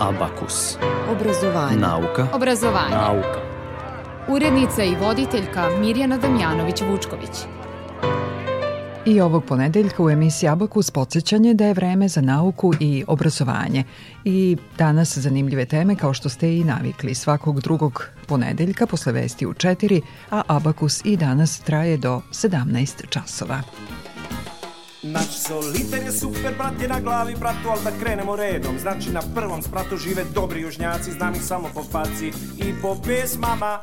Abakus. Obrazovanje. Nauka. Obrazovanje. Nauka. Urednica i voditeljka Mirjana Damjanović-Vučković. I ovog ponedeljka u emisiji Abakus podsjećanje da je vreme za nauku i obrazovanje. I danas zanimljive teme kao što ste i navikli svakog drugog ponedeljka posle vesti u 4, a Abakus i danas traje do 17 časova. Naš soliter je super, brat je na glavi bratu, ali da krenemo redom. Znači na prvom spratu žive dobri južnjaci, znam ih samo po faci i po pesmama.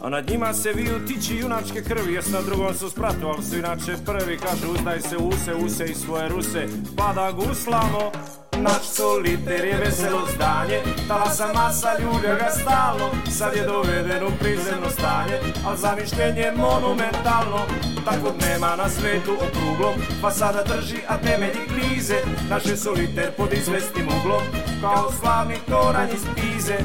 A nad njima se viju tići junačke krvi, jes na drugom su spratu, ali su inače prvi, kaže uzdaj se use, use i svoje ruse, pa da guslamo. Naš soliter je veselo zdanje, talasa masa ljulja ga stalno, sad je doveden u prizemno stanje, al zamišljenje monumentalno, takvog nema na svetu okruglom, pa sada drži, a temelji krize, naš je soliter pod izvestnim uglom, kao slavni toranj iz Pize.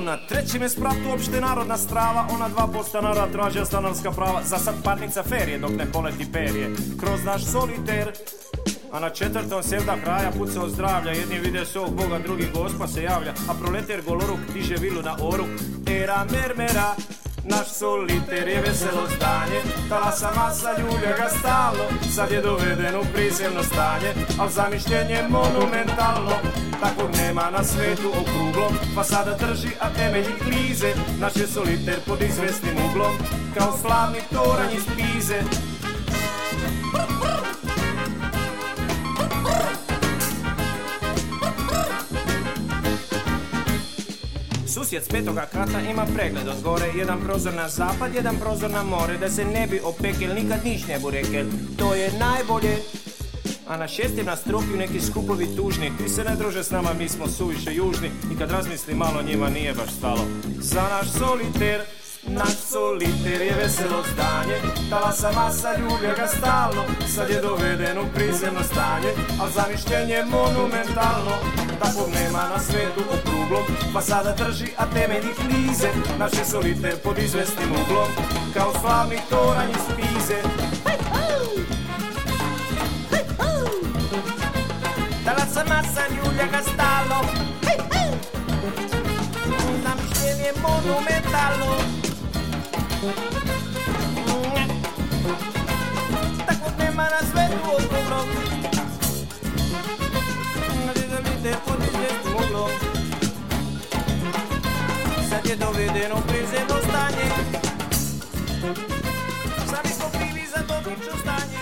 Na trećem je spratu opšte narodna strava, ona dva postanara traže stanarska prava, za sad parnica ferije dok ne poleti perje, kroz naš soliter, a na četvrtom sevda kraja puca od zdravlja, jedni vide svog boga, drugi gospa se javlja, a proleter goloruk diže vilu na oru, era mermera, Naš soliter je veselo stanje, talasa masa ljulja ga stalno, sad je doveden u prizemno stanje, al zamišljenje monumentalno, takvog nema na svetu okruglom, pa sada drži, a temelji klize, naš je soliter pod izvesnim uglom, kao slavni toranj iz Pize. Susjed s petoga kata ima pregled. Od gore Jedan prozor na zapad, jedan prozor na more. Da se ne bi opekel, nikad niš ne bu rekel To je najbolje. A na šestim na stropju neki skupovi tužni. Ti se ne druže s nama, mi smo suviše južni. I kad razmisli malo njima nije baš stalo. Za naš soliter Naš soliter je veselo zdanje Talasa masa ljubja ga stalno. Sad je doveden u prizemno stanje. Al zamišljenje monumentalno. Takvog nema na svetu okruglom Pa sada drži, a temelji klize Naš je soliter pod izvestnim uglom Kao slavni toranj iz Pize Talasa masa ljubja ga stalno Zamišljenje monumentalno Takvog nema na svetu okruglom Nadizalite pod izvestim uglom Sad je dovedeno u prizemno stanje Sami smo krivi za dotično stanje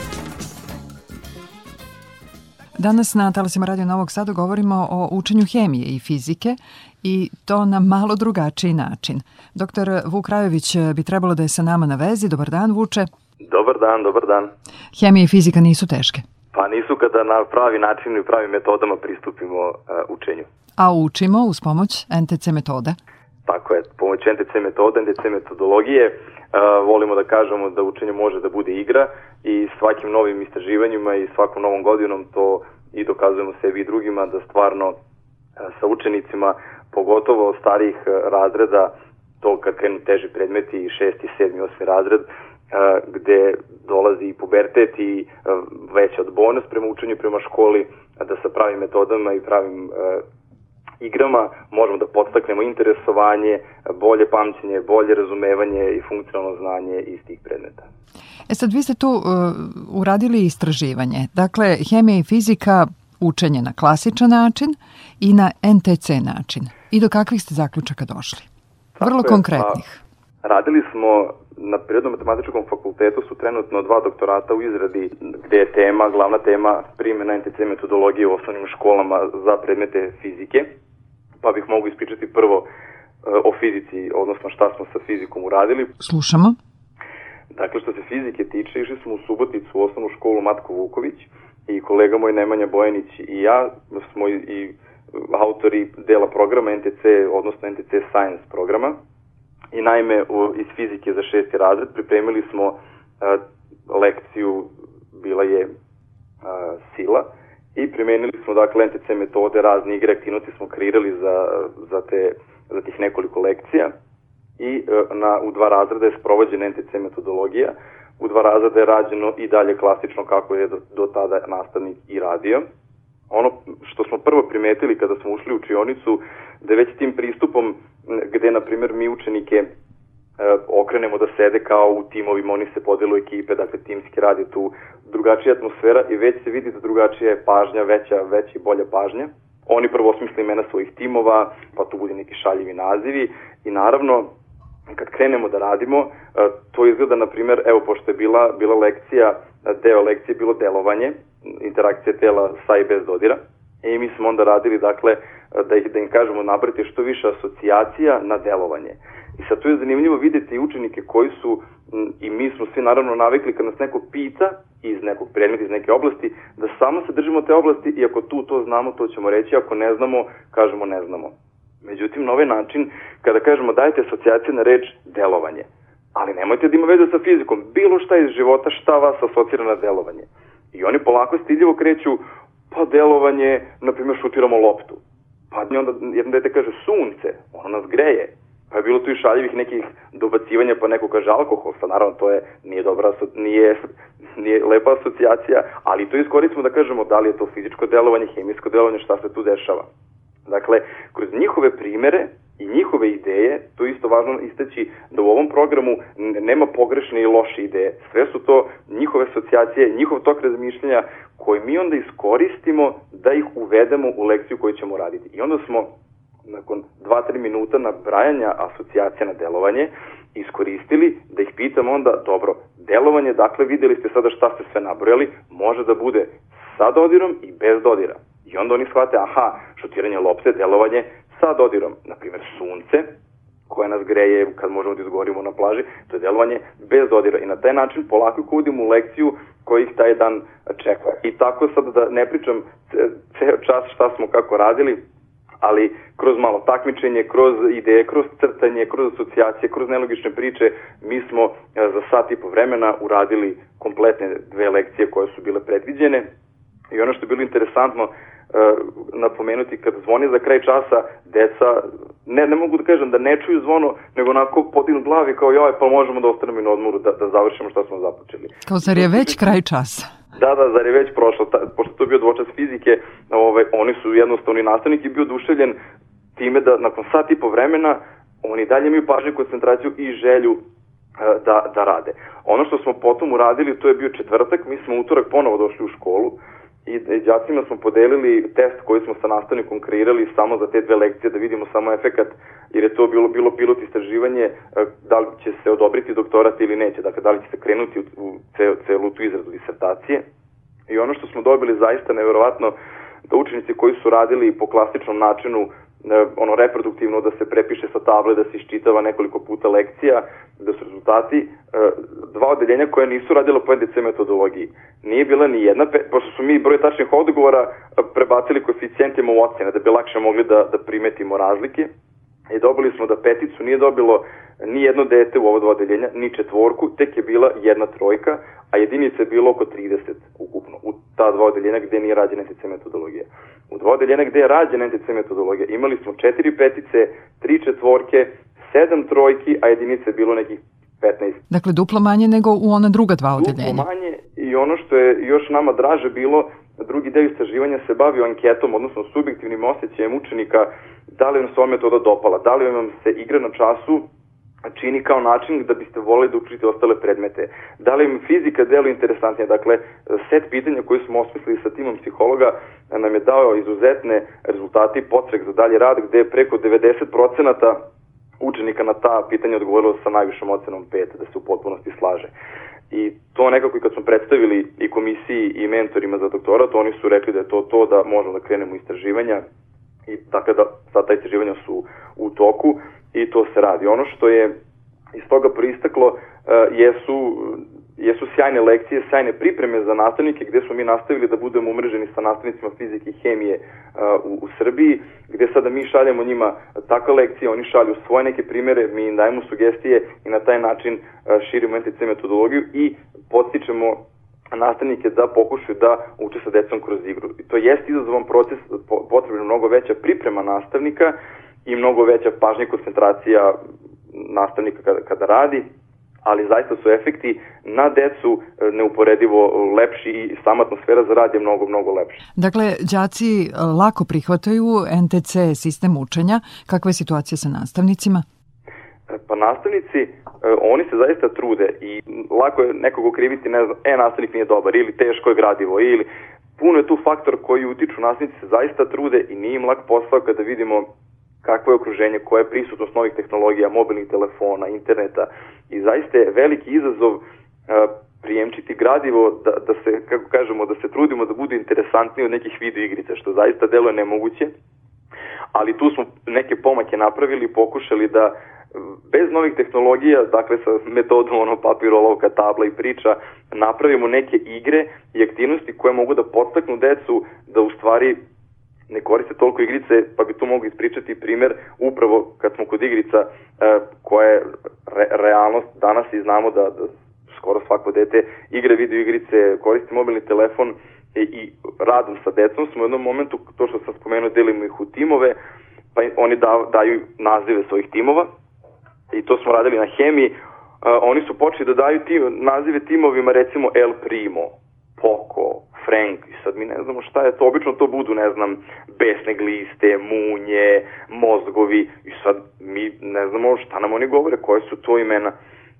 Danas na talasima Radio Novog Sada govorimo o učenju hemije i fizike i to na malo drugačiji način. Doktor Vuk Rajović bi trebalo da je sa nama na vezi. Dobar dan, Vuče. Dobar dan, dobar dan. Hemija i fizika nisu teške. Pa nisu kada na pravi način i pravim metodama pristupimo uh, učenju. A učimo uz pomoć NTC metode. Tako je, pomoć NTC metode, NTC metodologije, uh, volimo da kažemo da učenje može da bude igra i svakim novim istraživanjima i svakom novom godinom to i dokazujemo sebi i drugima da stvarno uh, sa učenicima, pogotovo starih uh, razreda, to kad krenu teži predmeti, šesti, sedmi, osmi razred, gde dolazi i pubertet i veća odbojnost prema učenju, prema školi, da sa pravim metodama i pravim igrama možemo da podstaknemo interesovanje, bolje pamćenje, bolje razumevanje i funkcionalno znanje iz tih predmeta. E sad, vi ste tu uh, uradili istraživanje. Dakle, hemija i fizika učenje na klasičan način i na NTC način. I do kakvih ste zaključaka došli? Vrlo Tako je, konkretnih. Pa, radili smo na Prirodno-matematičkom fakultetu su trenutno dva doktorata u izradi gde je tema, glavna tema primjena NTC metodologije u osnovnim školama za predmete fizike pa bih mogu ispričati prvo e, o fizici, odnosno šta smo sa fizikom uradili. Slušamo. Dakle, što se fizike tiče, išli smo u Suboticu u osnovnu školu Matko Vuković i kolega moj Nemanja Bojanić i ja smo i, i autori dela programa NTC, odnosno NTC Science programa. I naime, u, iz fizike za šesti razred pripremili smo uh, lekciju, bila je uh, sila, i primenili smo dakle NTC metode, razne igre, aktivnosti smo kreirali za, za, te, za tih nekoliko lekcija i na, u dva razreda je sprovođena NTC metodologija, u dva razreda je rađeno i dalje klasično kako je do, do tada nastavnik i radio. Ono što smo prvo primetili kada smo ušli u učionicu, da već tim pristupom gde, na primjer, mi učenike e, okrenemo da sede kao u timovima, oni se podelu ekipe, dakle timski radi tu drugačija atmosfera i već se vidi da drugačija je pažnja, veća, veća i bolja pažnja. Oni prvo osmisle imena svojih timova, pa tu bude neki šaljivi nazivi i naravno kad krenemo da radimo, e, to izgleda, na primjer, evo, pošto je bila, bila lekcija, deo lekcije bilo delovanje, interakcija tela sa i bez dodira, i mi smo onda radili, dakle, da, ih, da im kažemo nabrati što više asocijacija na delovanje. I sad tu je zanimljivo videti učenike koji su, i mi smo svi naravno navikli kad nas neko pita iz nekog predmeta, iz neke oblasti, da samo se držimo te oblasti i ako tu to znamo, to ćemo reći, ako ne znamo, kažemo ne znamo. Međutim, na ovaj način, kada kažemo dajte asocijacije na reč delovanje, ali nemojte da ima veze sa fizikom, bilo šta iz života, šta vas asocira na delovanje. I oni polako stiljivo kreću, pa delovanje, na primjer, šutiramo loptu. Pa onda jedno dete kaže sunce, ono nas greje. Pa je bilo tu i šaljivih nekih dobacivanja, pa neko kaže alkohol, sa naravno to je, nije dobra, nije, nije lepa asocijacija, ali to iskoristimo da kažemo da li je to fizičko delovanje, hemijsko delovanje, šta se tu dešava. Dakle, kroz njihove primere i njihove ideje, to je isto važno isteći da u ovom programu nema pogrešne i loše ideje. Sve su to njihove asocijacije, njihov tok razmišljanja koji mi onda iskoristimo da ih uvedemo u lekciju koju ćemo raditi. I onda smo nakon 2-3 minuta nabrajanja asocijacija na delovanje iskoristili da ih pitamo onda, dobro, delovanje, dakle videli ste sada šta ste sve nabrojali, može da bude sa dodirom i bez dodira. I onda oni shvate, aha, šutiranje lopte, delovanje sa dodirom, na primjer sunce, koje nas greje kad možemo da izgovorimo na plaži, to je delovanje bez dodira. I na taj način polako uvodimo u lekciju koji ih taj dan čeka. I tako sad da ne pričam ceo čas šta smo kako radili, ali kroz malo takmičenje, kroz ideje, kroz crtanje, kroz asocijacije, kroz nelogične priče, mi smo e, za sat i po vremena uradili kompletne dve lekcije koje su bile predviđene. I ono što je bilo interesantno, uh, napomenuti kad zvoni za kraj časa, deca, ne, ne mogu da kažem da ne čuju zvono, nego onako podinu glavi kao joj, pa možemo da ostanemo i na odmoru da, da završimo šta smo započeli. Kao zar je već kraj časa? Da, da, zar je već prošlo, ta, pošto to je bio dvočas fizike, ovaj, oni su jednostavni nastavnik i bio oduševljen time da nakon sat i po vremena oni dalje imaju pažnju, koncentraciju i želju da, da rade. Ono što smo potom uradili, to je bio četvrtak, mi smo utorak ponovo došli u školu, i đacima smo podelili test koji smo sa nastavnikom kreirali samo za te dve lekcije da vidimo samo efekat jer je to bilo bilo pilot istraživanje e, da li će se odobriti doktorat ili neće, dakle da li će se krenuti u, ceo, celu tu izradu disertacije. I ono što smo dobili zaista neverovatno da učenici koji su radili po klasičnom načinu E, ono reproduktivno da se prepiše sa table, da se iščitava nekoliko puta lekcija, da su rezultati e, dva odeljenja koje nisu radila po NDC metodologiji. Nije bila ni jedna, pošto su mi broj tačnih odgovora e, prebacili koeficijentima u ocene, da bi lakše mogli da, da primetimo razlike. I dobili smo da peticu nije dobilo ni jedno dete u ovo dva odeljenja, ni četvorku, tek je bila jedna trojka, a jedinica je bilo oko 30 ukupno u ta dva odeljenja gde nije rađena NTC metodologija. Dva odeljenja gde je rađena NTC metodologija imali smo četiri petice, tri četvorke, sedam trojki, a jedinica je bilo nekih 15. Dakle, duplo manje nego u ona druga dva odeljenja. Duplo manje i ono što je još nama draže bilo, drugi deo istraživanja se bavio anketom, odnosno subjektivnim osjećajem učenika, da li vam se ova metoda dopala, da li vam se igra na času čini kao način da biste voleli da učite ostale predmete. Da li im fizika delo interesantnije? Dakle, set pitanja koji smo osmislili sa timom psihologa nam je dao izuzetne rezultate i potrek za dalje rad, gde je preko 90% učenika na ta pitanja odgovorilo sa najvišom ocenom 5, da se u potpunosti slaže. I to nekako i kad smo predstavili i komisiji i mentorima za doktorat, oni su rekli da je to to da možemo da krenemo istraživanja i tako da sad ta istraživanja su u toku i to se radi. Ono što je iz toga proistaklo uh, jesu jesu sjajne lekcije, sjajne pripreme za nastavnike gde smo mi nastavili da budemo umreženi sa nastavnicima fizike i hemije uh, u, u Srbiji, gde sada mi šaljemo njima takve lekcije, oni šalju svoje neke primere, mi im dajemo sugestije i na taj način uh, širimo NTC metodologiju i podstičemo nastavnike da pokušaju da uče sa decom kroz igru. I to jeste izazovan proces, potrebna mnogo veća priprema nastavnika i mnogo veća pažnja i koncentracija nastavnika kada, kada radi, ali zaista su efekti na decu e, neuporedivo lepši i sama atmosfera za rad je mnogo, mnogo lepša. Dakle, đaci e, lako prihvataju NTC sistem učenja. Kakva je situacija sa nastavnicima? E, pa nastavnici, oni se zaista trude i lako je nekog okriviti, ne znam, e, nastavnik nije dobar ili teško je gradivo ili puno je tu faktor koji utiču, nastavnici se zaista trude i nije im lak posao kada vidimo kakvo je okruženje, koja je prisutnost novih tehnologija, mobilnih telefona, interneta. I zaista je veliki izazov uh, prijemčiti gradivo da, da se, kako kažemo, da se trudimo da bude interesantniji od nekih video igrica, što zaista deluje nemoguće, ali tu smo neke pomake napravili pokušali da bez novih tehnologija, dakle sa metodom ono papirolovka, tabla i priča, napravimo neke igre i aktivnosti koje mogu da podstaknu decu da u stvari ne koriste toliko igrice, pa bi tu mogu ispričati primer upravo kad smo kod igrica e, koja je re, realnost. Danas i znamo da, da skoro svako dete igra video igrice, koristi mobilni telefon i, i radom sa decom. Smo u jednom momentu, to što sam spomenuo, delimo ih u timove, pa oni da, daju nazive svojih timova i to smo radili na hemiji, uh, oni su počeli da daju tim, nazive timovima recimo El Primo, Poco, Frank i sad mi ne znamo šta je to, obično to budu, ne znam, besne gliste, munje, mozgovi i sad mi ne znamo šta nam oni govore, koje su to imena.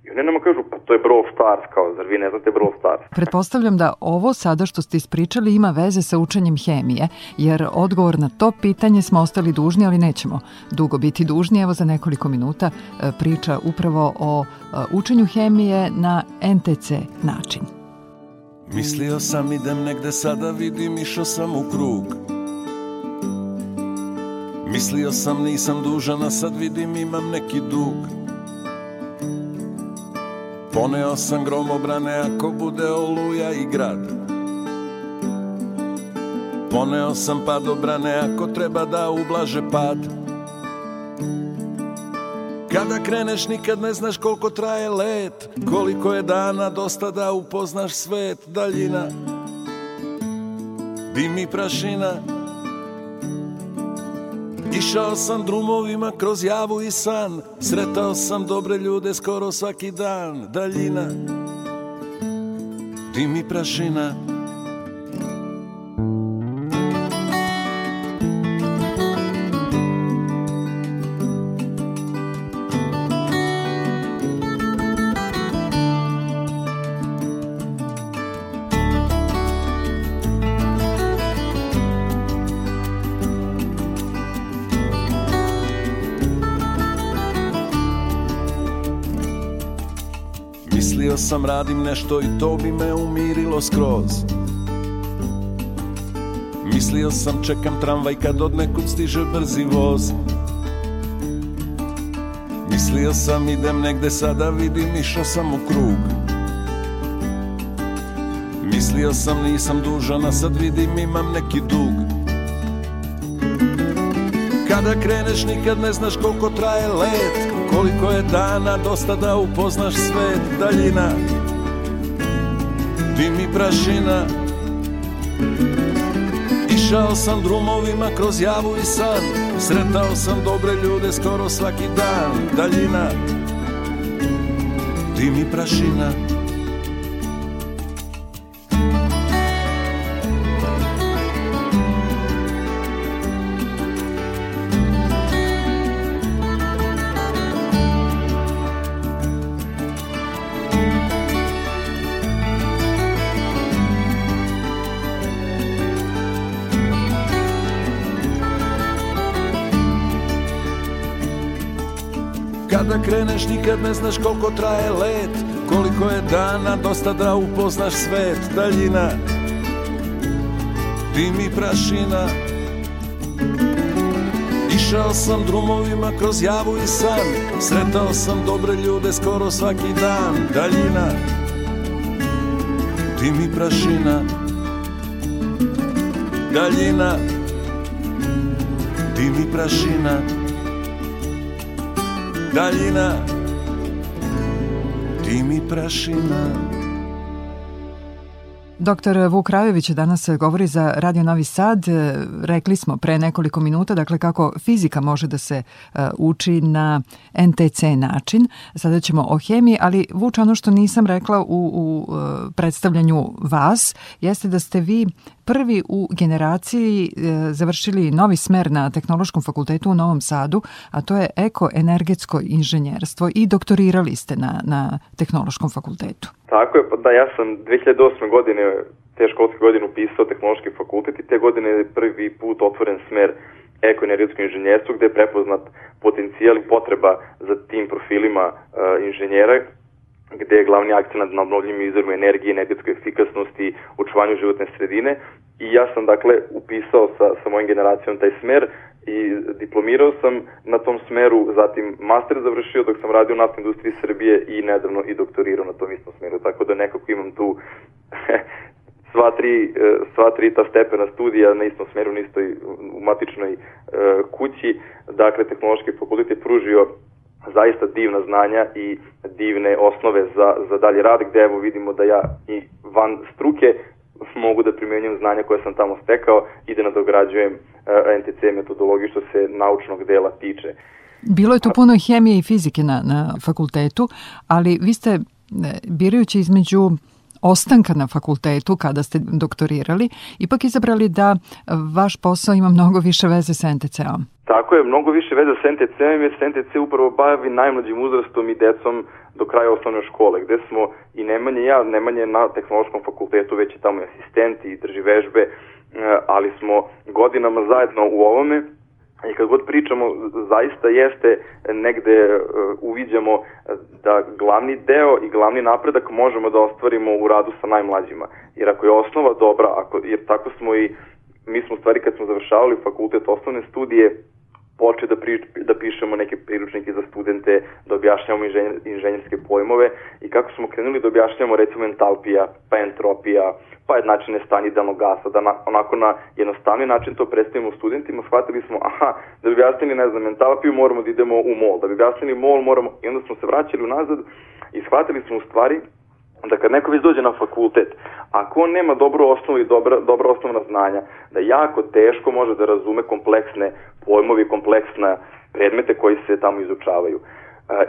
I oni nama kažu, pa to je Brawl Stars, kao, zar vi ne znate Brawl Stars? Pretpostavljam da ovo sada što ste ispričali ima veze sa učenjem hemije, jer odgovor na to pitanje smo ostali dužni, ali nećemo dugo biti dužni. Evo za nekoliko minuta e, priča upravo o e, učenju hemije na NTC način. Mislio sam idem negde sada vidim išao sam u krug. Mislio sam nisam dužan a sad vidim imam neki dug. Poneo sam gromobrane ako bude oluja i grad. Poneo sam padobrane ako treba da ublaže pad Kada kreneš nikad ne znaš koliko traje let Koliko je dana dosta da upoznaš svet Daljina. Dim i prašina. Išao sam drumovima kroz javu i san Sretao sam dobre ljude skoro svaki dan Daljina. Dim i prašina sam radim nešto i to bi me umirilo skroz. Mislio sam čekam tramvaj kad od nekud stiže brzi voz. Mislio sam idem negde sada vidim išao sam u krug. Mislio sam nisam dužan a sad vidim imam neki dug. Kada kreneš nikad ne znaš koliko traje let Koliko je dana dosta da upoznaš svet daljina. Dim i prašina Išao sam drumovima kroz javu i san. Sretao sam dobre ljude skoro svaki dan. Daljina. Dim i prašina kreneš nikad ne znaš koliko traje let Koliko je dana dosta da upoznaš svet Daljina. Dim i prašina. Išao sam drumovima kroz javu i san Sretao sam dobre ljude skoro svaki dan Daljina. Dim i prašina. Daljina. Dim i prašina daljina Ti mi prašina Doktor Vuk Rajović danas govori za Radio Novi Sad. Rekli smo pre nekoliko minuta dakle kako fizika može da se uh, uči na NTC način. Sada ćemo o hemiji, ali Vuč, ono što nisam rekla u, u uh, predstavljanju vas jeste da ste vi prvi u generaciji uh, završili novi smer na Tehnološkom fakultetu u Novom Sadu, a to je ekoenergetsko inženjerstvo i doktorirali ste na, na Tehnološkom fakultetu. Tako je, pa da, ja sam 2008. godine, te školske godine upisao tehnološki fakultet i te godine je prvi put otvoren smer ekoenergetsko inženjerstvo gde je prepoznat potencijal i potreba za tim profilima uh, inženjera gde je glavni akcent na obnovljivim izvorima energije, energetskoj efikasnosti, očuvanju životne sredine i ja sam dakle upisao sa, sa mojim generacijom taj smer i diplomirao sam na tom smeru, zatim master završio dok sam radio u naftnoj industriji Srbije i nedavno i doktorirao na tom istom smeru, tako da nekako imam tu sva tri, e, sva tri ta stepena studija na istom smeru, na istoj u matičnoj e, kući. Dakle, Tehnološki fakultet je pružio zaista divna znanja i divne osnove za, za dalje rad, gde evo vidimo da ja i van struke mogu da primenjujem znanja koje sam tamo stekao i da nadograđujem uh, e, NTC metodologiju što se naučnog dela tiče. Bilo je tu puno hemije i fizike na, na fakultetu, ali vi ste birajući između ostanka na fakultetu kada ste doktorirali, ipak izabrali da vaš posao ima mnogo više veze sa NTC-om. Tako je, mnogo više veze sa NTC-om jer se NTC upravo bavi najmlađim uzrastom i decom do kraja osnovne škole, gde smo i Nemanje ja, Nemanje na tehnološkom fakultetu, već je tamo asistent i drži vežbe, eh, ali smo godinama zajedno u ovome I kad god pričamo, zaista jeste negde uh, uviđamo da glavni deo i glavni napredak možemo da ostvarimo u radu sa najmlađima. Jer ako je osnova dobra, ako, jer tako smo i, mi smo stvari kad smo završavali fakultet osnovne studije, poče da, pri, da pišemo neke priručnike za studente, da objašnjamo inženjer, inženjerske pojmove i kako smo krenuli da objašnjamo recimo entalpija, pa entropija, pa jednačine stanje idealnog gasa, da na, onako na jednostavni način to predstavimo studentima, shvatili smo, aha, da bi objasnili, ne znam, entalpiju moramo da idemo u mol, da bi objasnili mol moramo, i onda smo se vraćali unazad i shvatili smo u stvari da kad neko već dođe na fakultet, ako on nema dobru osnovu i dobra, dobra osnovna znanja, da jako teško može da razume kompleksne pojmovi, kompleksne predmete koji se tamo izučavaju.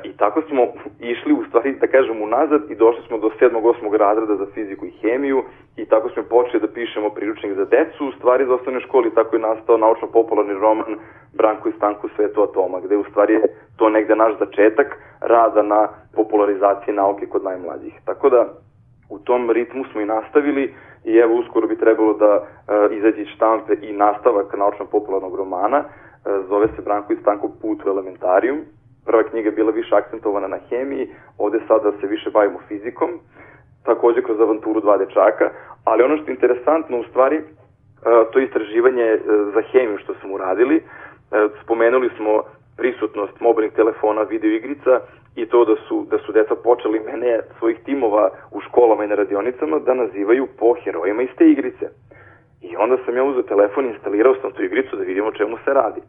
I tako smo išli u stvari, da kažem, unazad i došli smo do 7. 8. razreda za fiziku i hemiju i tako smo počeli da pišemo priručnik za decu, u stvari za osnovne škole i tako je nastao naučno-popularni roman Branko i Stanku svetu atoma, gde u stvari je to negde naš začetak rada na popularizaciji nauke kod najmlađih. Tako da u tom ritmu smo i nastavili i evo uskoro bi trebalo da uh, izađe štampe i nastavak naučno-popularnog romana, uh, zove se Branko i Stanko put u elementarijum, prva knjiga je bila više akcentovana na hemiji, ovde sada se više bavimo fizikom, takođe kroz avanturu dva dečaka, ali ono što je interesantno u stvari, e, to je istraživanje e, za hemiju što smo uradili, e, spomenuli smo prisutnost mobilnih telefona, videoigrica i to da su, da su deca počeli mene, svojih timova u školama i na radionicama da nazivaju po herojima iz te igrice. I onda sam ja uzeo telefon i instalirao sam tu igricu da vidimo čemu se radi.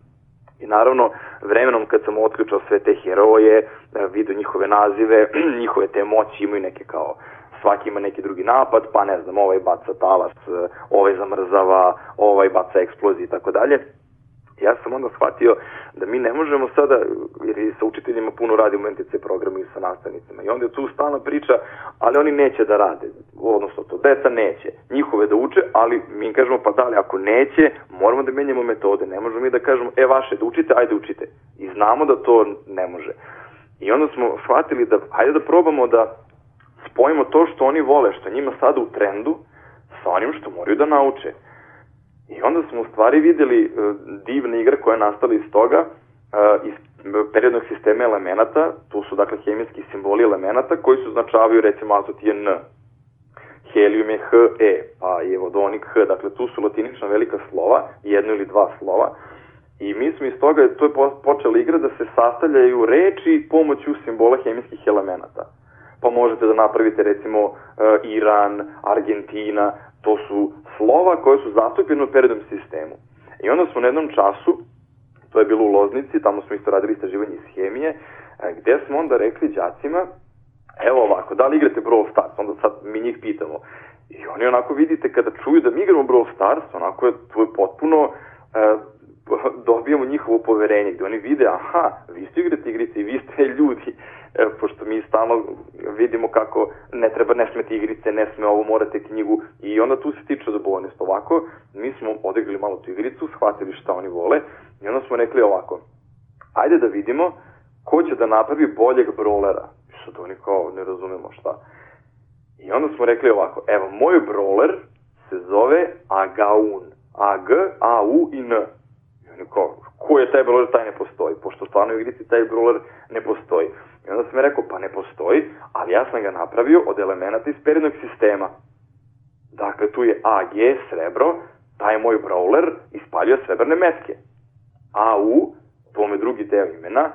I naravno, vremenom kad sam otključao sve te heroje, e, vidio njihove nazive, njihove te moći imaju neke kao svaki ima neki drugi napad, pa ne znam, ovaj baca talas, e, ovaj zamrzava, ovaj baca eksploziju i tako dalje ja sam onda shvatio da mi ne možemo sada, jer i sa učiteljima puno radimo NTC programu i sa nastavnicima, i onda je tu stalna priča, ali oni neće da rade, odnosno to deca neće, njihove da uče, ali mi kažemo pa da li ako neće, moramo da menjamo metode, ne možemo mi da kažemo, e vaše da učite, ajde učite, i znamo da to ne može. I onda smo shvatili da, ajde da probamo da spojimo to što oni vole, što njima sada u trendu, sa onim što moraju da nauče. I onda smo u stvari videli uh, divne igre koje nastale iz toga, uh, iz periodnog sistema elemenata, tu su dakle hemijski simboli elemenata koji su značavaju recimo azot je N, helium je H, E, pa je vodonik H, dakle tu su latinična velika slova, jedno ili dva slova, I mi smo iz toga, to je počela igra da se sastavljaju reči pomoću simbola hemijskih elemenata. Pa možete da napravite recimo Iran, Argentina, To su slova koje su zastupljene u periodnom sistemu. I onda smo na jednom času, to je bilo u Loznici, tamo smo isto radili istraživanje iz hemije, e, gde smo onda rekli đacima, evo ovako, da li igrate Brawl Stars? Onda sad mi njih pitamo. I oni onako vidite kada čuju da mi igramo Brawl Stars, onako je, to je potpuno e, dobijamo njihovo poverenje, gde oni vide, aha, vi ste igrate igrice i vi ste ljudi, pošto mi stalno vidimo kako ne treba, ne smete igrice, ne sme ovo, morate knjigu i onda tu se tiče zabovanost. Ovako, mi smo odigrali malo tu igricu, shvatili šta oni vole i onda smo rekli ovako, ajde da vidimo ko će da napravi boljeg brolera. I sad oni kao, ne razumemo šta. I onda smo rekli ovako, evo, moj broler se zove Agaun. A, G, A, U i N. I oni kao, ko je taj broler, taj ne postoji. Pošto stvarno u igrici taj broler ne postoji. I onda sam rekao, pa ne postoji, ali ja sam ga napravio od elemenata iz periodnog sistema. Dakle, tu je AG, srebro, taj moj brawler ispaljuje srebrne metke. AU, to me drugi deo imena, e,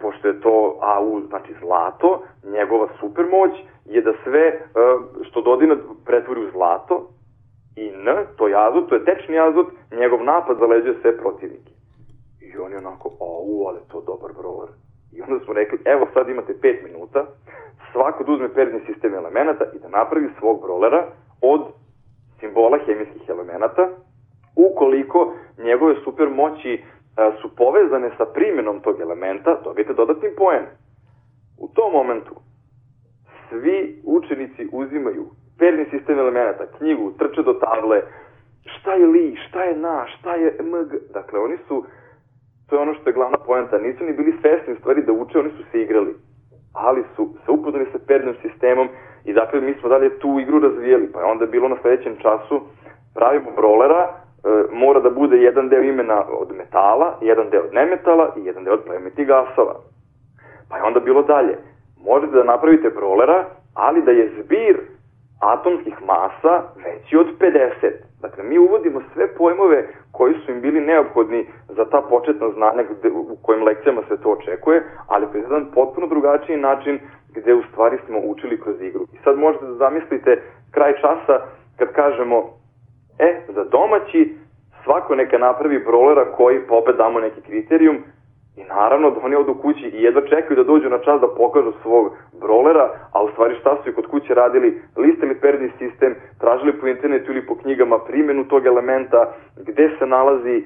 pošto je to AU, znači zlato, njegova supermoć je da sve e, što dodina pretvori u zlato, i N, to je azot, to je tečni azot, njegov napad zaleđuje sve protivnike. I on je onako, au, ali to dobar brawler. I onda smo rekli, evo sad imate 5 minuta, svako da uzme periodni sistem elemenata i da napravi svog brolera od simbola hemijskih elemenata, ukoliko njegove super moći a, su povezane sa primjenom tog elementa, dobijete dodatni poen. U tom momentu svi učenici uzimaju periodni sistem elemenata, knjigu, trče do table, šta je li, šta je na, šta je mg, dakle oni su to je ono što je glavna poenta, nisu ni bili svesni u stvari da uče, oni su se igrali, ali su se upoznali sa pernim sistemom i dakle mi smo dalje tu igru razvijeli, pa je onda bilo na sledećem času pravimo brolera, e, mora da bude jedan deo imena od metala, jedan deo od nemetala i jedan deo od plemenitih gasova. Pa je onda bilo dalje, možete da napravite brolera, ali da je zbir atomskih masa veći od 50. Dakle, mi uvodimo sve pojmove koji su im bili neophodni za ta početna znanja gde, u kojim lekcijama se to očekuje, ali kroz jedan potpuno drugačiji način gde u stvari smo učili kroz igru. I sad možete da zamislite kraj časa kad kažemo, e, za domaći svako neka napravi brolera koji, pa opet damo neki kriterijum, I naravno da oni odu kući i jedva čekaju da dođu na čas da pokažu svog brolera, a u stvari šta su i kod kuće radili, listali perni sistem, tražili po internetu ili po knjigama primjenu tog elementa, gde se nalazi e,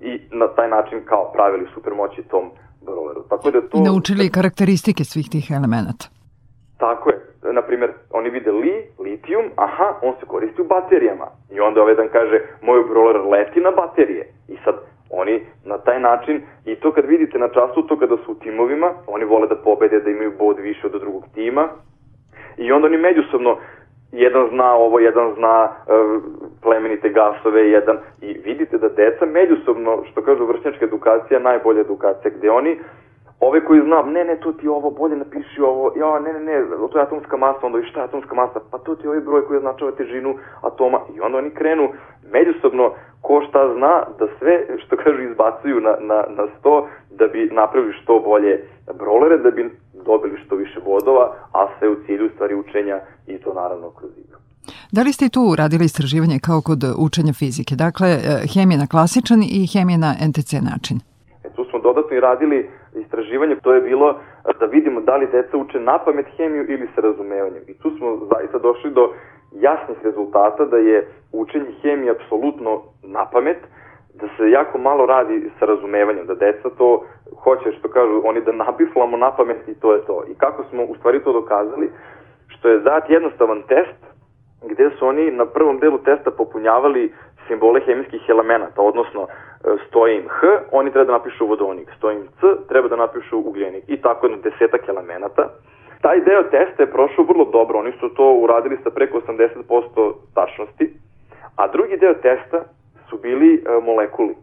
i na taj način kao pravili supermoći tom broleru. Tako da to... Naučili karakteristike svih tih elemenata. Tako je. Naprimjer, oni vide li, litijum, aha, on se koristi u baterijama. I onda ovaj dan kaže, moj broler leti na baterije. I sad, Oni na taj način, i to kad vidite na času, to kada su u timovima, oni vole da pobede, da imaju bod više od drugog tima, i onda oni međusobno, jedan zna ovo, jedan zna uh, plemenite gasove, jedan, i vidite da deca međusobno, što kažu vršnjačka edukacija, najbolja edukacija, gde oni ove koji znam, ne, ne, to ti ovo, bolje napiši ovo, ja, ne, ne, ne, to je atomska masa, onda i šta je atomska masa, pa to ti je ovaj broj koji označava težinu atoma, i onda oni krenu međusobno ko šta zna da sve što kažu izbacuju na, na, na sto da bi napravili što bolje brolere, da bi dobili što više bodova, a sve u cilju stvari učenja i to naravno kroz igru. Da li ste tu radili istraživanje kao kod učenja fizike? Dakle, e, hemija na klasičan i hemija na NTC način? E, tu smo dodatno i radili istraživanje, to je bilo da vidimo da li deca uče na pamet hemiju ili sa razumevanjem. I tu smo zaista došli do jasnih rezultata da je učenje hemije apsolutno na pamet, da se jako malo radi sa razumevanjem, da deca to hoće, što kažu oni, da nabiflamo na pamet i to je to. I kako smo u stvari to dokazali, što je dat jednostavan test gde su oni na prvom delu testa popunjavali simbole hemijskih elemenata, odnosno e, stoji im H, oni treba da napišu vodonik, stoji im C, treba da napišu ugljenik i tako na desetak elemenata. Taj deo testa je prošao vrlo dobro, oni su to uradili sa preko 80% tačnosti, a drugi deo testa su bili e, molekuli.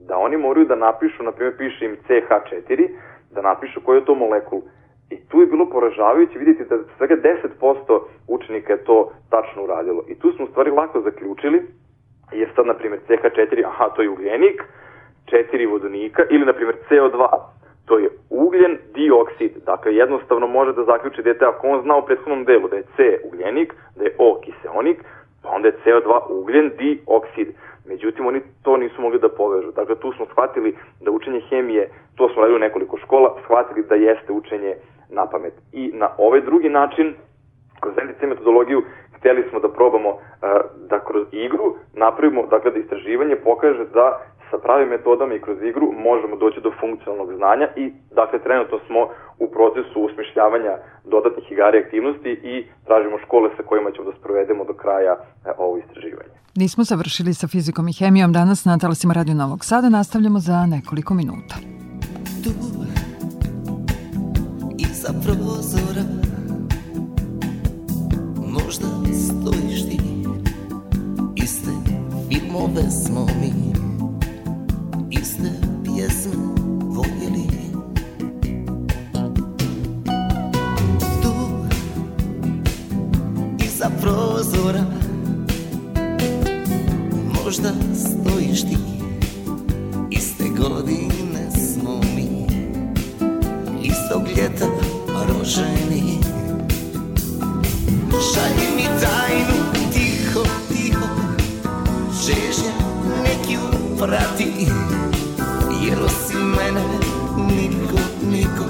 Da oni moraju da napišu, na primjer piše im CH4, da napišu koji je to molekul. I tu je bilo poražavajuće vidjeti da svega 10% učenika je to tačno uradilo. I tu smo u stvari lako zaključili, sad, na primjer, CH4, aha, to je ugljenik, 4 vodonika, ili, na primjer, CO2, to je ugljen dioksid. Dakle, jednostavno može da zaključi dete, ako on zna u prethodnom delu da je C ugljenik, da je O kiseonik, pa onda je CO2 ugljen dioksid. Međutim, oni to nisu mogli da povežu. Dakle, tu smo shvatili da učenje hemije, to smo radili u nekoliko škola, shvatili da jeste učenje na pamet. I na ovaj drugi način, kroz NDC metodologiju, hteli smo da probamo da kroz igru napravimo, dakle da istraživanje pokaže da sa pravim metodama i kroz igru možemo doći do funkcionalnog znanja i dakle trenutno smo u procesu usmišljavanja dodatnih igara i aktivnosti i tražimo škole sa kojima ćemo da sprovedemo do kraja e, ovo istraživanje. Nismo završili sa fizikom i hemijom danas na talasima Radio Novog Sada, nastavljamo za nekoliko minuta. Tu, iza prozora, možda stojiš ti, iste filmove smo mi, iste pjesme voljeli. Tu, iza prozora, možda stojiš ti. Iste godine smo mi. Istog ljeta roženi Šalji mi tajnu tiho, tiho. Žežnja nek ju prati Jer osim mene niko, niko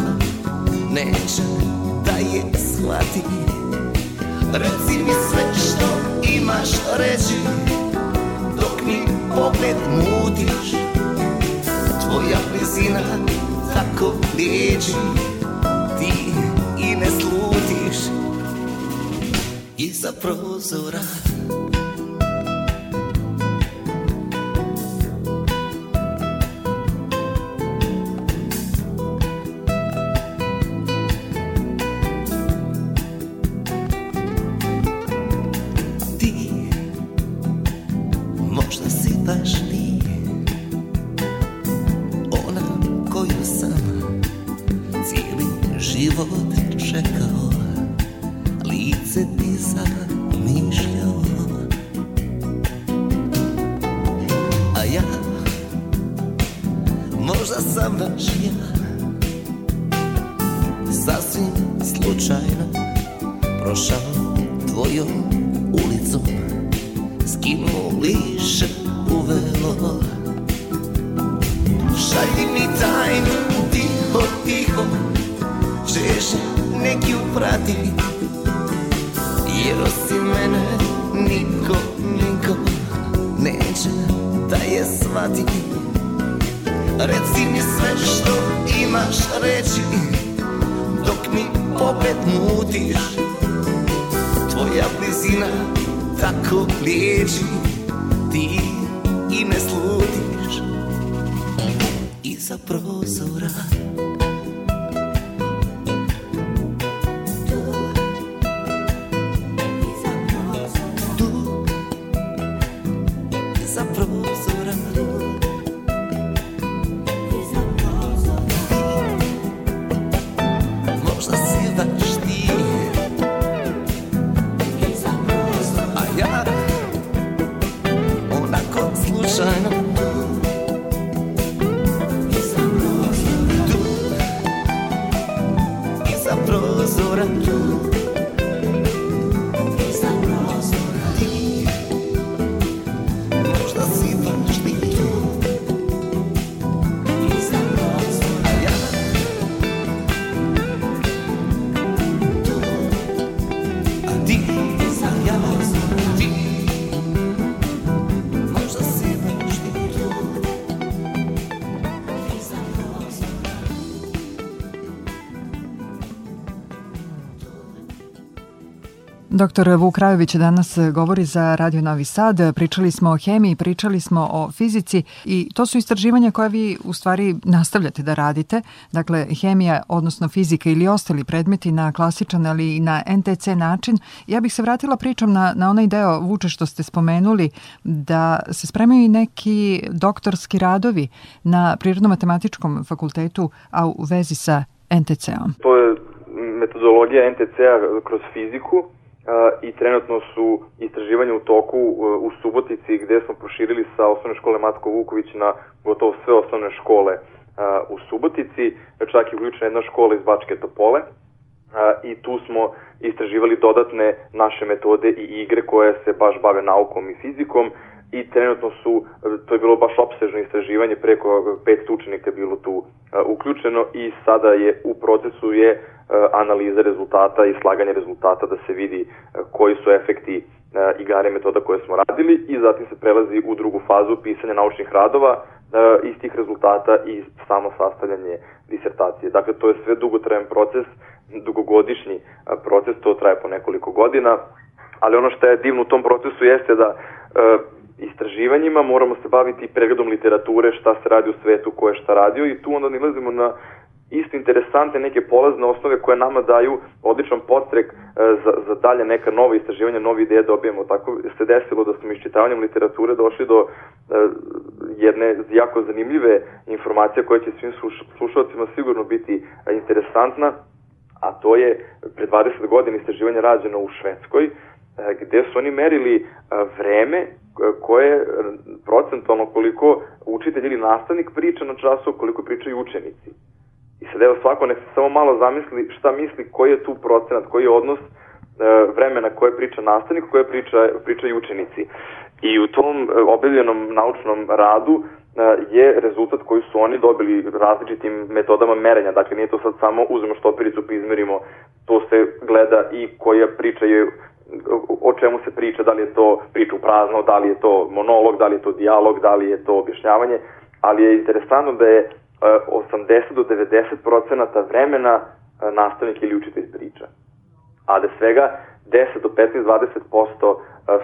Neće da je shvati. Reci mi sve što imaš reći. Mi pogled mutiš Tvoja blizina tako liječi Iza prozora Doktor Vuk Krajović danas govori za Radio Novi Sad. Pričali smo o hemiji, pričali smo o fizici i to su istraživanja koje vi u stvari nastavljate da radite. Dakle, hemija, odnosno fizika ili ostali predmeti na klasičan ali i na NTC način. Ja bih se vratila pričom na, na onaj deo Vuče što ste spomenuli da se spremaju i neki doktorski radovi na Prirodno-matematičkom fakultetu, a u vezi sa NTC-om. To je metodologija NTC-a kroz fiziku i trenutno su istraživanja u toku u Subotici gde smo proširili sa osnovne škole Matko Vuković na gotovo sve osnovne škole u Subotici, čak i uključena jedna škola iz Bačke Topole i tu smo istraživali dodatne naše metode i igre koje se baš bave naukom i fizikom i trenutno su, to je bilo baš opsežno istraživanje, preko 500 učenika je bilo tu uključeno i sada je u procesu je analize rezultata i slaganje rezultata da se vidi koji su efekti igare metoda koje smo radili i zatim se prelazi u drugu fazu pisanja naučnih radova iz tih rezultata i samo sastavljanje disertacije. Dakle, to je sve dugotrajan proces, dugogodišnji proces, to traje po nekoliko godina, ali ono što je divno u tom procesu jeste da istraživanjima, moramo se baviti pregledom literature, šta se radi u svetu, ko je šta radio i tu onda nilazimo na isto interesantne neke polazne osnove koje nama daju odličan postrek e, za, za dalje neka nova istraživanja, nove ideje dobijemo. Tako se desilo da smo iščitavanjem literature došli do e, jedne jako zanimljive informacije koja će svim sluš, slušalcima sigurno biti interesantna, a to je pre 20 godina istraživanje rađeno u Švedskoj, gde su oni merili vreme koje procentualno koliko učitelj ili nastavnik priča na času, koliko pričaju učenici. I sad evo svako nek se samo malo zamisli šta misli koji je tu procenat, koji je odnos e, vremena koje priča nastavnik, koje priča, pričaju učenici. I u tom e, objavljenom naučnom radu e, je rezultat koji su oni dobili različitim metodama merenja. Dakle, nije to sad samo uzmemo štopericu pa izmerimo, to se gleda i koja priča je o čemu se priča, da li je to priča prazno, da li je to monolog, da li je to dijalog, da li je to objašnjavanje, ali je interesantno da je 80 do 90 procenata vremena nastavnik ili učitelj priča. A da svega 10 do 15-20%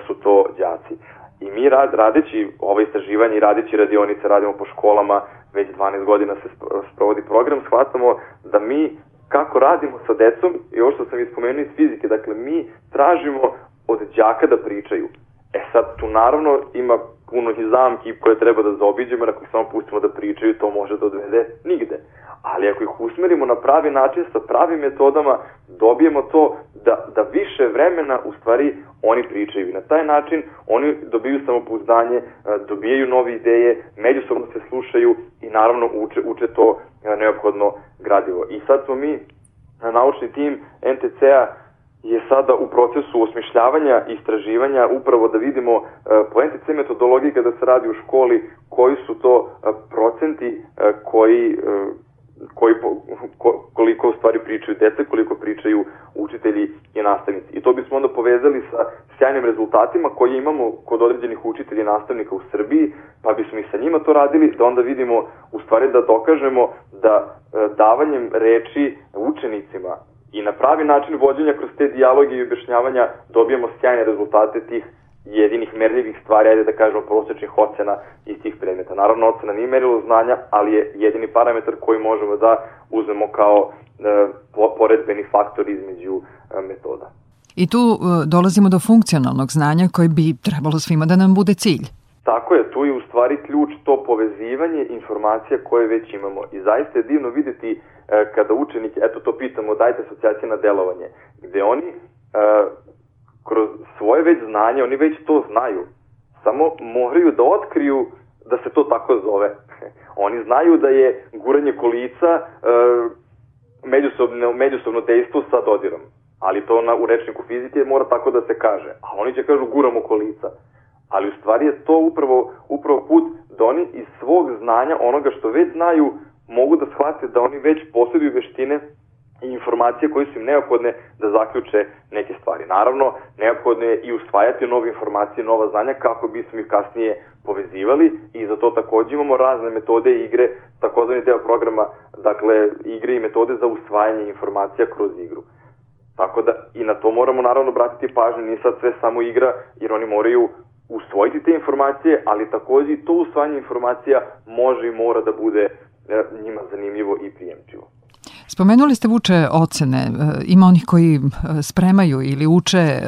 su to đaci. I mi rad, radeći ovo istraživanje i radeći radionice, radimo po školama, već 12 godina se sprovodi program, shvatamo da mi kako radimo sa decom i ovo što sam ispomenuo iz fizike, dakle mi tražimo od đaka da pričaju. E sad, tu naravno ima puno i zamki koje treba da zaobiđemo, jer ako ih samo pustimo da pričaju, to može da odvede nigde. Ali ako ih usmerimo na pravi način, sa pravim metodama, dobijemo to da, da više vremena u stvari oni pričaju. I na taj način oni dobiju samopouzdanje, e, dobijaju nove ideje, međusobno se slušaju i naravno uče, uče to e, neophodno gradivo. I sad smo mi, naučni tim NTC-a, je sada u procesu osmišljavanja i istraživanja upravo da vidimo e, po NTC metodologiji kada se radi u školi koji su to e, procenti e, koji koji ko, koliko u stvari pričaju dece, koliko pričaju učitelji i nastavnici. I to bismo onda povezali sa sjajnim rezultatima koje imamo kod određenih učitelja i nastavnika u Srbiji, pa bismo i sa njima to radili, da onda vidimo u stvari da dokažemo da davanjem reči učenicima i na pravi način vođenja kroz te dijaloge i objašnjavanja dobijemo sjajne rezultate tih jedinih merljivih stvari, ajde da kažemo prosečnih ocena iz tih predmeta. Naravno, ocena nije merilo znanja, ali je jedini parametar koji možemo da uzmemo kao e, poredbeni faktor između e, metoda. I tu e, dolazimo do funkcionalnog znanja koji bi trebalo svima da nam bude cilj. Tako je, tu je u stvari ključ to povezivanje informacija koje već imamo. I zaista je divno videti kada učenik, eto to pitamo, dajte asocijacije na delovanje, gde oni e, kroz svoje već znanje, oni već to znaju, samo moraju da otkriju da se to tako zove. Oni znaju da je guranje kolica e, međusobno, međusobno dejstvo sa dodirom. Ali to na, u rečniku fizike mora tako da se kaže. A oni će kažu guramo kolica. Ali u stvari je to upravo, upravo put da oni iz svog znanja, onoga što već znaju, mogu da shvate da oni već posjeduju veštine i informacije koje su im neophodne da zaključe neke stvari. Naravno, neophodno je i usvajati nove informacije, nova znanja kako bismo ih kasnije povezivali i za to takođe imamo razne metode i igre, takozvani deo programa, dakle igre i metode za usvajanje informacija kroz igru. Tako da i na to moramo naravno obratiti pažnju, nije sad sve samo igra, jer oni moraju usvojiti te informacije, ali takođe i to usvajanje informacija može i mora da bude njima zanimljivo i prijemčivo. Spomenuli ste vuče ocene. E, ima onih koji e, spremaju ili uče e,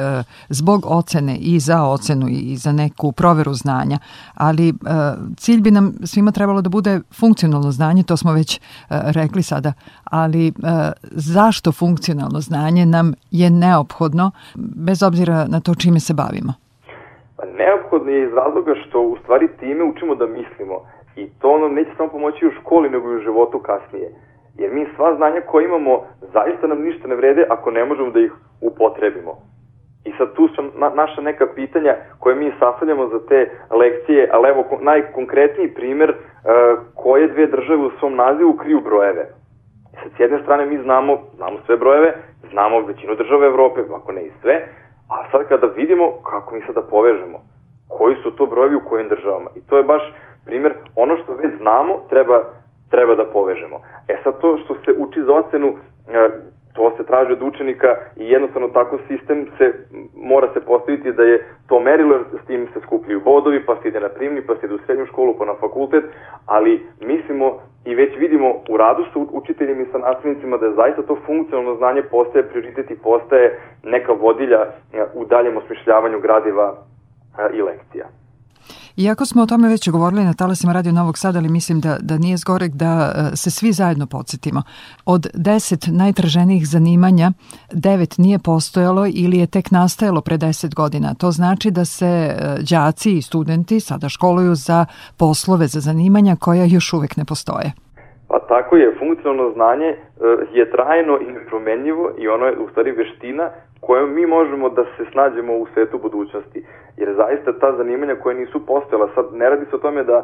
zbog ocene i za ocenu i za neku proveru znanja, ali cilj bi nam svima trebalo da bude funkcionalno znanje, to smo već rekli sada, ali zašto funkcionalno znanje nam je neophodno bez obzira na to čime se bavimo? Pa neophodno je iz razloga što u stvari time učimo da mislimo I to nam neće samo pomoći u školi, nego i u životu kasnije. Jer mi sva znanja koje imamo zaista nam ništa ne vrede ako ne možemo da ih upotrebimo. I sad tu su na, naša neka pitanja koje mi sastavljamo za te lekcije, ali evo najkonkretniji primer uh, koje dve države u svom nazivu kriju brojeve. S jedne strane mi znamo, znamo sve brojeve, znamo većinu države Evrope, ako ne i sve, a sad kada vidimo kako mi sad da povežemo, koji su to brojevi u kojim državama. I to je baš primjer, ono što već znamo treba, treba da povežemo. E sad to što se uči za ocenu, e, to se traži od učenika i jednostavno tako sistem se mora se postaviti da je to merilo, s tim se skupljaju bodovi, pa se ide na primni, pa se ide u srednju školu, pa na fakultet, ali mislimo i već vidimo u radu sa učiteljima i sa nastavnicima da je zaista to funkcionalno znanje postaje prioritet i postaje neka vodilja e, u daljem osmišljavanju gradiva e, i lekcija. Iako smo o tome već govorili na talasima Radio Novog Sada, ali mislim da, da nije zgorek da e, se svi zajedno podsjetimo. Od deset najtraženijih zanimanja, devet nije postojalo ili je tek nastajalo pre deset godina. To znači da se e, đaci i studenti sada školuju za poslove, za zanimanja koja još uvek ne postoje. Pa tako je, funkcionalno znanje e, je trajno i nepromenljivo i ono je u stvari veština kojom mi možemo da se snađemo u svetu budućnosti. Jer zaista ta zanimanja koja nisu postojala, sad ne radi se o tome da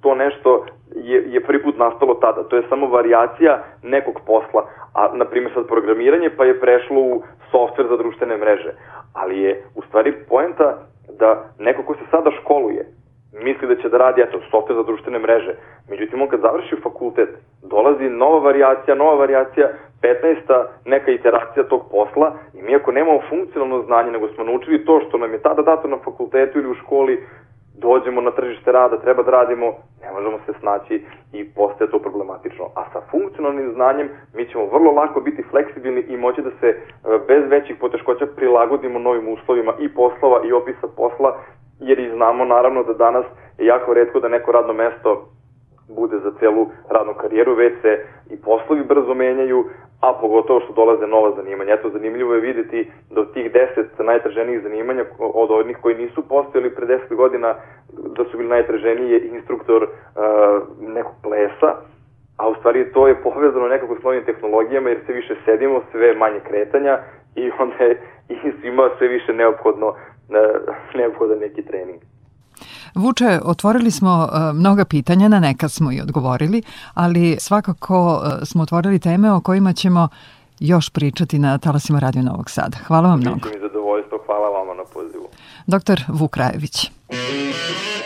to nešto je, je prvi put nastalo tada. To je samo variacija nekog posla. A, na primjer, sad programiranje pa je prešlo u softver za društvene mreže. Ali je, u stvari, poenta da neko ko se sada školuje, misli da će da radi, eto, softver za društvene mreže. Međutim, on kad završi fakultet, dolazi nova variacija, nova variacija, 15. neka iteracija tog posla i mi ako nemamo funkcionalno znanje, nego smo naučili to što nam je tada dato na fakultetu ili u školi, dođemo na tržište rada, treba da radimo, ne možemo se snaći i postaje to problematično. A sa funkcionalnim znanjem mi ćemo vrlo lako biti fleksibilni i moći da se e, bez većih poteškoća prilagodimo novim uslovima i poslova i opisa posla jer i znamo naravno da danas je jako redko da neko radno mesto bude za celu radnu karijeru, već se i poslovi brzo menjaju, a pogotovo što dolaze nova zanimanja. Eto, zanimljivo je videti da od tih deset najtraženijih zanimanja, od onih koji nisu postojali pre deset godina, da su bili najtraženiji je instruktor uh, nekog plesa, a u stvari to je povezano nekako s novim tehnologijama jer se više sedimo, sve manje kretanja i onda je i svima sve više neophodno neophodan neki trening. Vuče, otvorili smo uh, mnoga pitanja, na neka smo i odgovorili, ali svakako uh, smo otvorili teme o kojima ćemo još pričati na talasima Radio Novog Sada. Hvala vam mnogo. Biće mi zadovoljstvo, hvala vama na pozivu. Doktor Vuk Rajević. U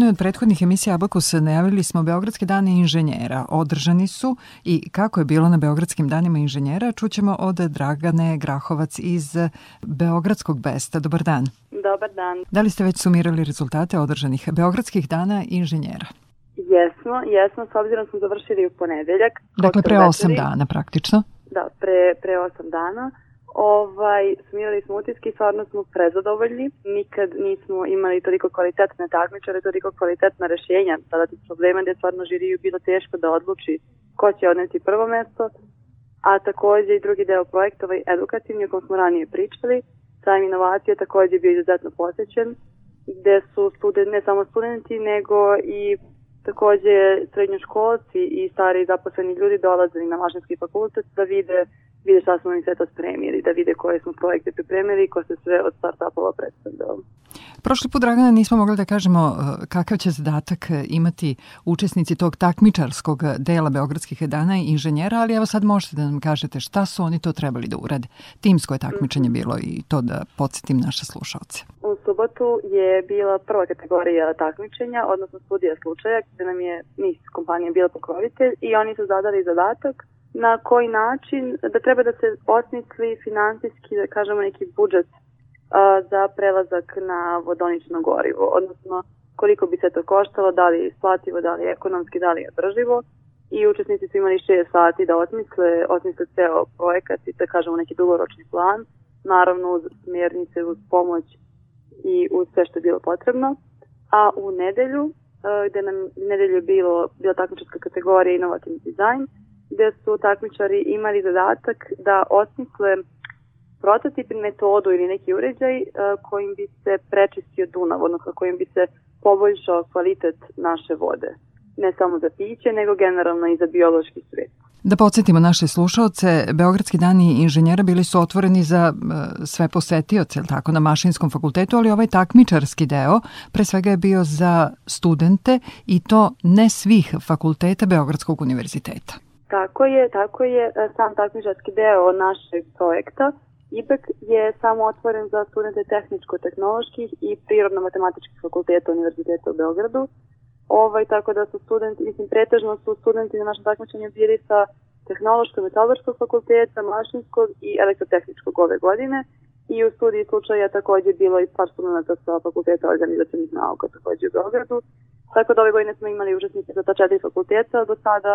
jednoj od prethodnih emisija Abakus najavili smo Beogradske dane inženjera. Održani su i kako je bilo na Beogradskim danima inženjera čućemo od Dragane Grahovac iz Beogradskog Besta. Dobar dan. Dobar dan. Da li ste već sumirali rezultate održanih Beogradskih dana inženjera? Jesmo, jesmo, s obzirom smo završili u ponedeljak. Dakle, pre osam dana praktično. Da, pre, pre osam dana. Ovaj, sumirali smo utiske i stvarno smo prezadovoljni. Nikad nismo imali toliko kvalitetne takmičare, toliko kvalitetna rešenja tada tih problema gde stvarno žiriju bilo teško da odluči ko će odneti prvo mesto. A takođe i drugi deo projekta, ovaj edukativni o kom smo ranije pričali, sajam inovacije takođe bio izuzetno posećen, gde su student, ne samo studenti, nego i takođe srednjoškolci i stari zaposleni ljudi dolazili na mašinski fakultet da vide vide šta smo mi sve to spremili, da vide koje smo projekte pripremili i ko se sve od start-upova predstavljao. Prošli put, Dragana, nismo mogli da kažemo uh, kakav će zadatak uh, imati učesnici tog takmičarskog dela Beogradskih dana i inženjera, ali evo sad možete da nam kažete šta su oni to trebali da urade. Timsko je takmičenje mhm. bilo i to da podsjetim naše slušalce. U subotu je bila prva kategorija takmičenja, odnosno studija slučaja, gde nam je NIS kompanija bila pokrovitelj i oni su zadali zadatak na koji način da treba da se osmisli finansijski, da kažemo, neki budžet a, za prelazak na vodonično gorivo, odnosno koliko bi se to koštalo, da li je isplativo, da li je ekonomski, da li je održivo i učesnici su imali 6 sati da osmisle, osmisle ceo projekat i da kažemo neki dugoročni plan, naravno uz smjernice, uz pomoć i uz sve što je bilo potrebno. A u nedelju, gde nam nedelju je bilo, bila takmičarska kategorija inovativni dizajn, gde su takmičari imali zadatak da osmisle prototip metodu ili neki uređaj uh, kojim bi se prečistio Dunav, odnosno kojim bi se poboljšao kvalitet naše vode. Ne samo za piće, nego generalno i za biološki svet. Da podsjetimo naše slušaoce, Beogradski dani inženjera bili su otvoreni za uh, sve posetioce, tako, na mašinskom fakultetu, ali ovaj takmičarski deo pre svega je bio za studente i to ne svih fakulteta Beogradskog univerziteta. Tako je, tako je e, sam takmičarski deo našeg projekta. IBEK je samo otvoren za studente tehničko-tehnoloških i prirodno-matematičkih fakulteta Univerziteta u Beogradu. Ovaj, tako da su studenti, mislim, pretežno su studenti na našem takmičenju bili sa tehnološkog, metalurškog fakulteta, mašinskog i elektrotehničkog ove godine. I u studiji slučaja takođe bilo i par studenta sa fakulteta organizacijnih nauka takođe u Beogradu. Tako da ove godine smo imali učesnice za ta četiri fakulteta, do sada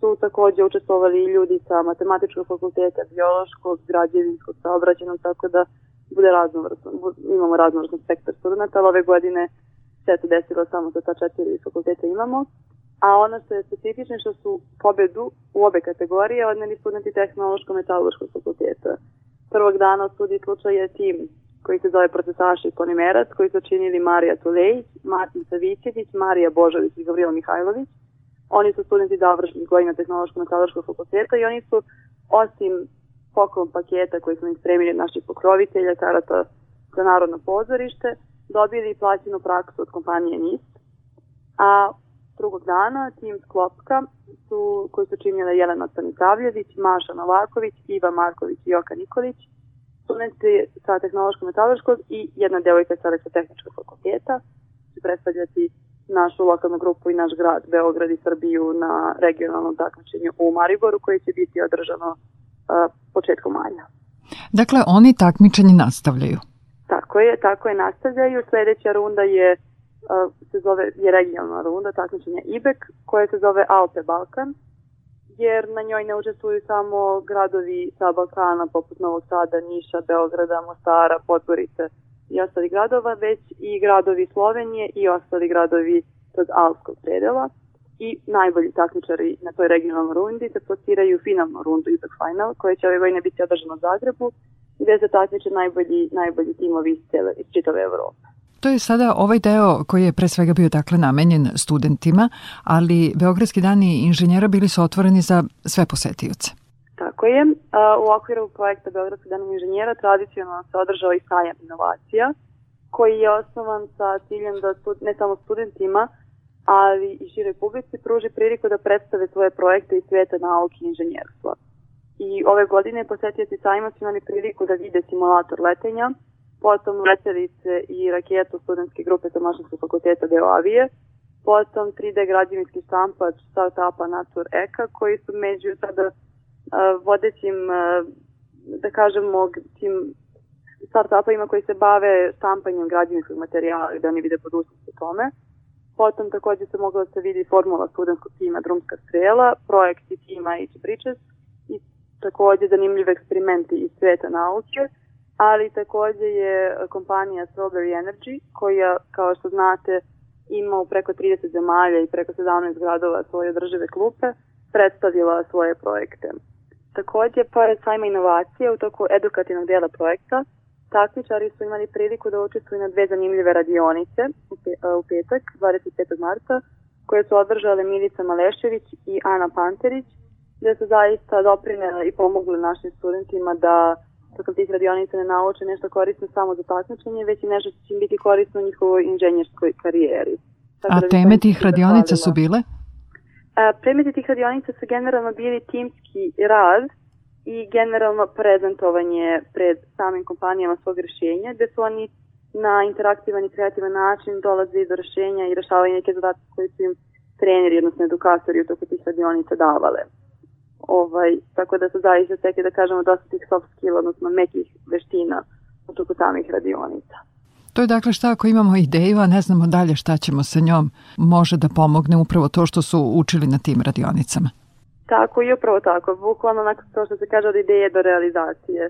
su takođe učestvovali i ljudi sa matematičkog fakulteta, biološkog, građevinskog, saobraćenog, tako da bude raznovrsno, imamo raznovrsno spektar studenta, ove godine se desilo samo sa ta četiri fakulteta imamo. A ono što je specifično što su pobedu u obe kategorije odneli studenti tehnološko-metalurškog fakulteta. Prvog dana od studiji slučaj je tim koji se zove procesaši Ponimerac, koji su činili Marija Tulejić, Martin Savićević, Marija Božović i Gavrilo Mihajlović. Oni su studenti završnih godina tehnološko-metalaškog fakulteta i oni su osim poklon paketa koji smo im spremili od naših pokrovitelja, karata za narodno pozorište, dobili plaćenu praksu od kompanije NIS. A drugog dana tim Sklopka su, koji su činjela Jelena Stanisavljević, Maša Novaković, Iva Marković i Joka Nikolić, studenti sa tehnološko-metalaškog i jedna devojka sa elektrotehničkog fakulteta će predstavljati našu lokalnu grupu i naš grad, Beograd i Srbiju na regionalnom takmičenju u Mariboru koji će biti održano uh, početkom maja. Dakle, oni takmičenje nastavljaju. Tako je, tako je nastavljaju. Sledeća runda je uh, se zove je regionalna runda takmičenja IBEK koja se zove Alpe Balkan jer na njoj ne učestvuju samo gradovi sa Balkana poput Novog Sada, Niša, Beograda, Mostara, Podgorice, i ostali gradova, već i gradovi Slovenije i ostali gradovi tog alpskog predela i najbolji takmičari na toj regionalnoj rundi se plasiraju finalnu rundu Ipak Final, koja će ove godine biti održana u Zagrebu, gde se takmiče najbolji, najbolji timovi iz, cele, iz čitave Evrope. To je sada ovaj deo koji je pre svega bio dakle namenjen studentima, ali Beogradski dani inženjera bili su otvoreni za sve posetioce. Tako je. U okviru projekta Beogradskog dana inženjera tradicionalno se održao i sajam inovacija, koji je osnovan sa ciljem da ne samo studentima, ali i široj publici pruži priliku da predstave svoje projekte iz sveta nauke i inženjerstva. I ove godine posetioci sajma su imali priliku da vide simulator letenja, potom letelice i raketu studentske grupe Tomašinskog fakulteta deo avije, potom 3D građevinski štampač startupa Natur Eka, koji su među sada vodećim, da kažemo, tim startupima koji se bave štampanjem građevinskog materijala i da oni vide budućnost u tome. Potom takođe se mogla da se vidi formula studentskog tima Drumska strela, projekti tima H. Bridges i takođe zanimljivi eksperimenti iz sveta nauke, ali takođe je kompanija Strawberry Energy koja, kao što znate, ima u preko 30 zemalja i preko 17 gradova svoje održive klupe, predstavila svoje projekte. Takođe, pored sajma inovacije, u toku edukativnog dela projekta, takmičari su imali priliku da učestvuju na dve zanimljive radionice u petak, 25. marta, koje su održale Milica Malešević i Ana Panterić, gde su zaista doprinele i pomogli našim studentima da tokom tih radionica ne nauče nešto korisno samo za takmičenje, već i nešto će im biti korisno u njihovoj inženjerskoj karijeri. Tako A da teme tih radionica su bile? A, predmeti tih radionica su generalno bili timski rad i generalno prezentovanje pred samim kompanijama svog rešenja, gde su oni na interaktivan i kreativan način dolaze do rešenja i rešavaju neke zadatke koje su im treneri, odnosno edukatori u toku tih radionica davale. Ovaj, tako da su zaista tekli da kažemo dosta tih soft skill, odnosno mekih veština u toku samih radionica. To je dakle šta ako imamo ideju, a ne znamo dalje šta ćemo sa njom, može da pomogne upravo to što su učili na tim radionicama. Tako i upravo tako, bukvalno onako to što se kaže od ideje do realizacije.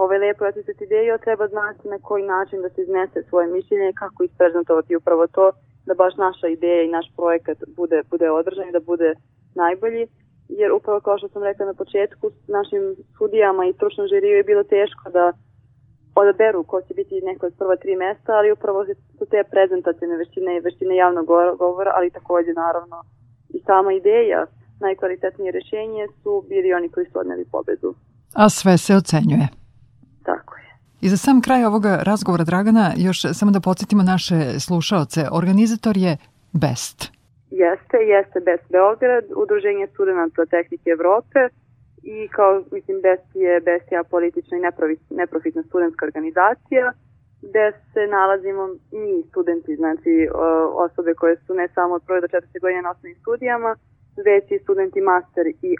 Ovo je lepo otisati ideju, treba znati na koji način da se iznese svoje mišljenje kako isprezentovati upravo to, da baš naša ideja i naš projekat bude, bude održan i da bude najbolji jer upravo kao što sam rekla na početku, našim sudijama i stručnom žiriju je bilo teško da odaberu ko će biti neko od prva tri mesta, ali upravo su te prezentacijne veštine i veštine javnog govora, ali takođe naravno i sama ideja, najkvalitetnije rešenje su bili oni koji su odneli pobedu. A sve se ocenjuje. Tako je. I za sam kraj ovoga razgovora, Dragana, još samo da podsjetimo naše slušaoce, organizator je BEST. Jeste, jeste BEST Beograd, Udruženje studenta Tehnike Evrope i kao, mislim, BEST je BEST politična i neprofitna studentska organizacija gde se nalazimo mi studenti, znači osobe koje su ne samo od prve do četvrte godine na osnovnim studijama, već i studenti master i,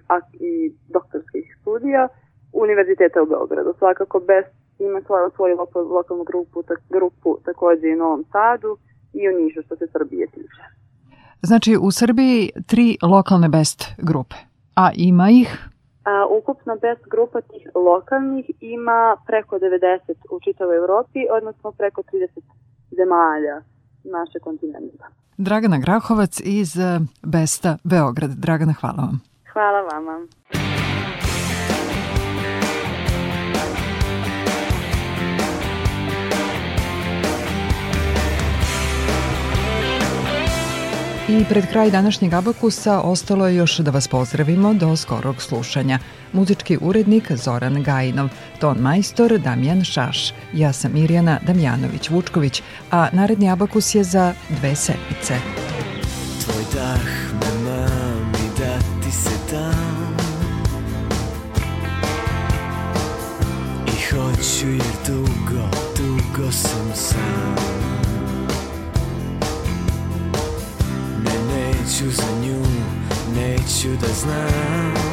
i doktorskih studija Univerziteta u Beogradu. Svakako BEST ima svoju, svoju lokalnu grupu, tak, grupu takođe i u Novom Sadu i u Nišu što se Srbije tiče. Znači u Srbiji tri lokalne best grupe, a ima ih? A, ukupno best grupa tih lokalnih ima preko 90 u čitavoj Evropi, odnosno preko 30 zemalja naše kontinenta. Dragana Grahovac iz eh, Besta Beograd. Dragana, hvala vam. Hvala vama. I pred kraj današnjeg Abakusa ostalo je još da vas pozdravimo do skorog slušanja. Muzički urednik Zoran Gajinov, ton majstor Damjan Šaš, ja sam Mirjana Damjanović-Vučković, a naredni Abakus je za dve sedmice. Tvoj dah me mami da ti se dam I hoću jer dugo, dugo sam sam neću da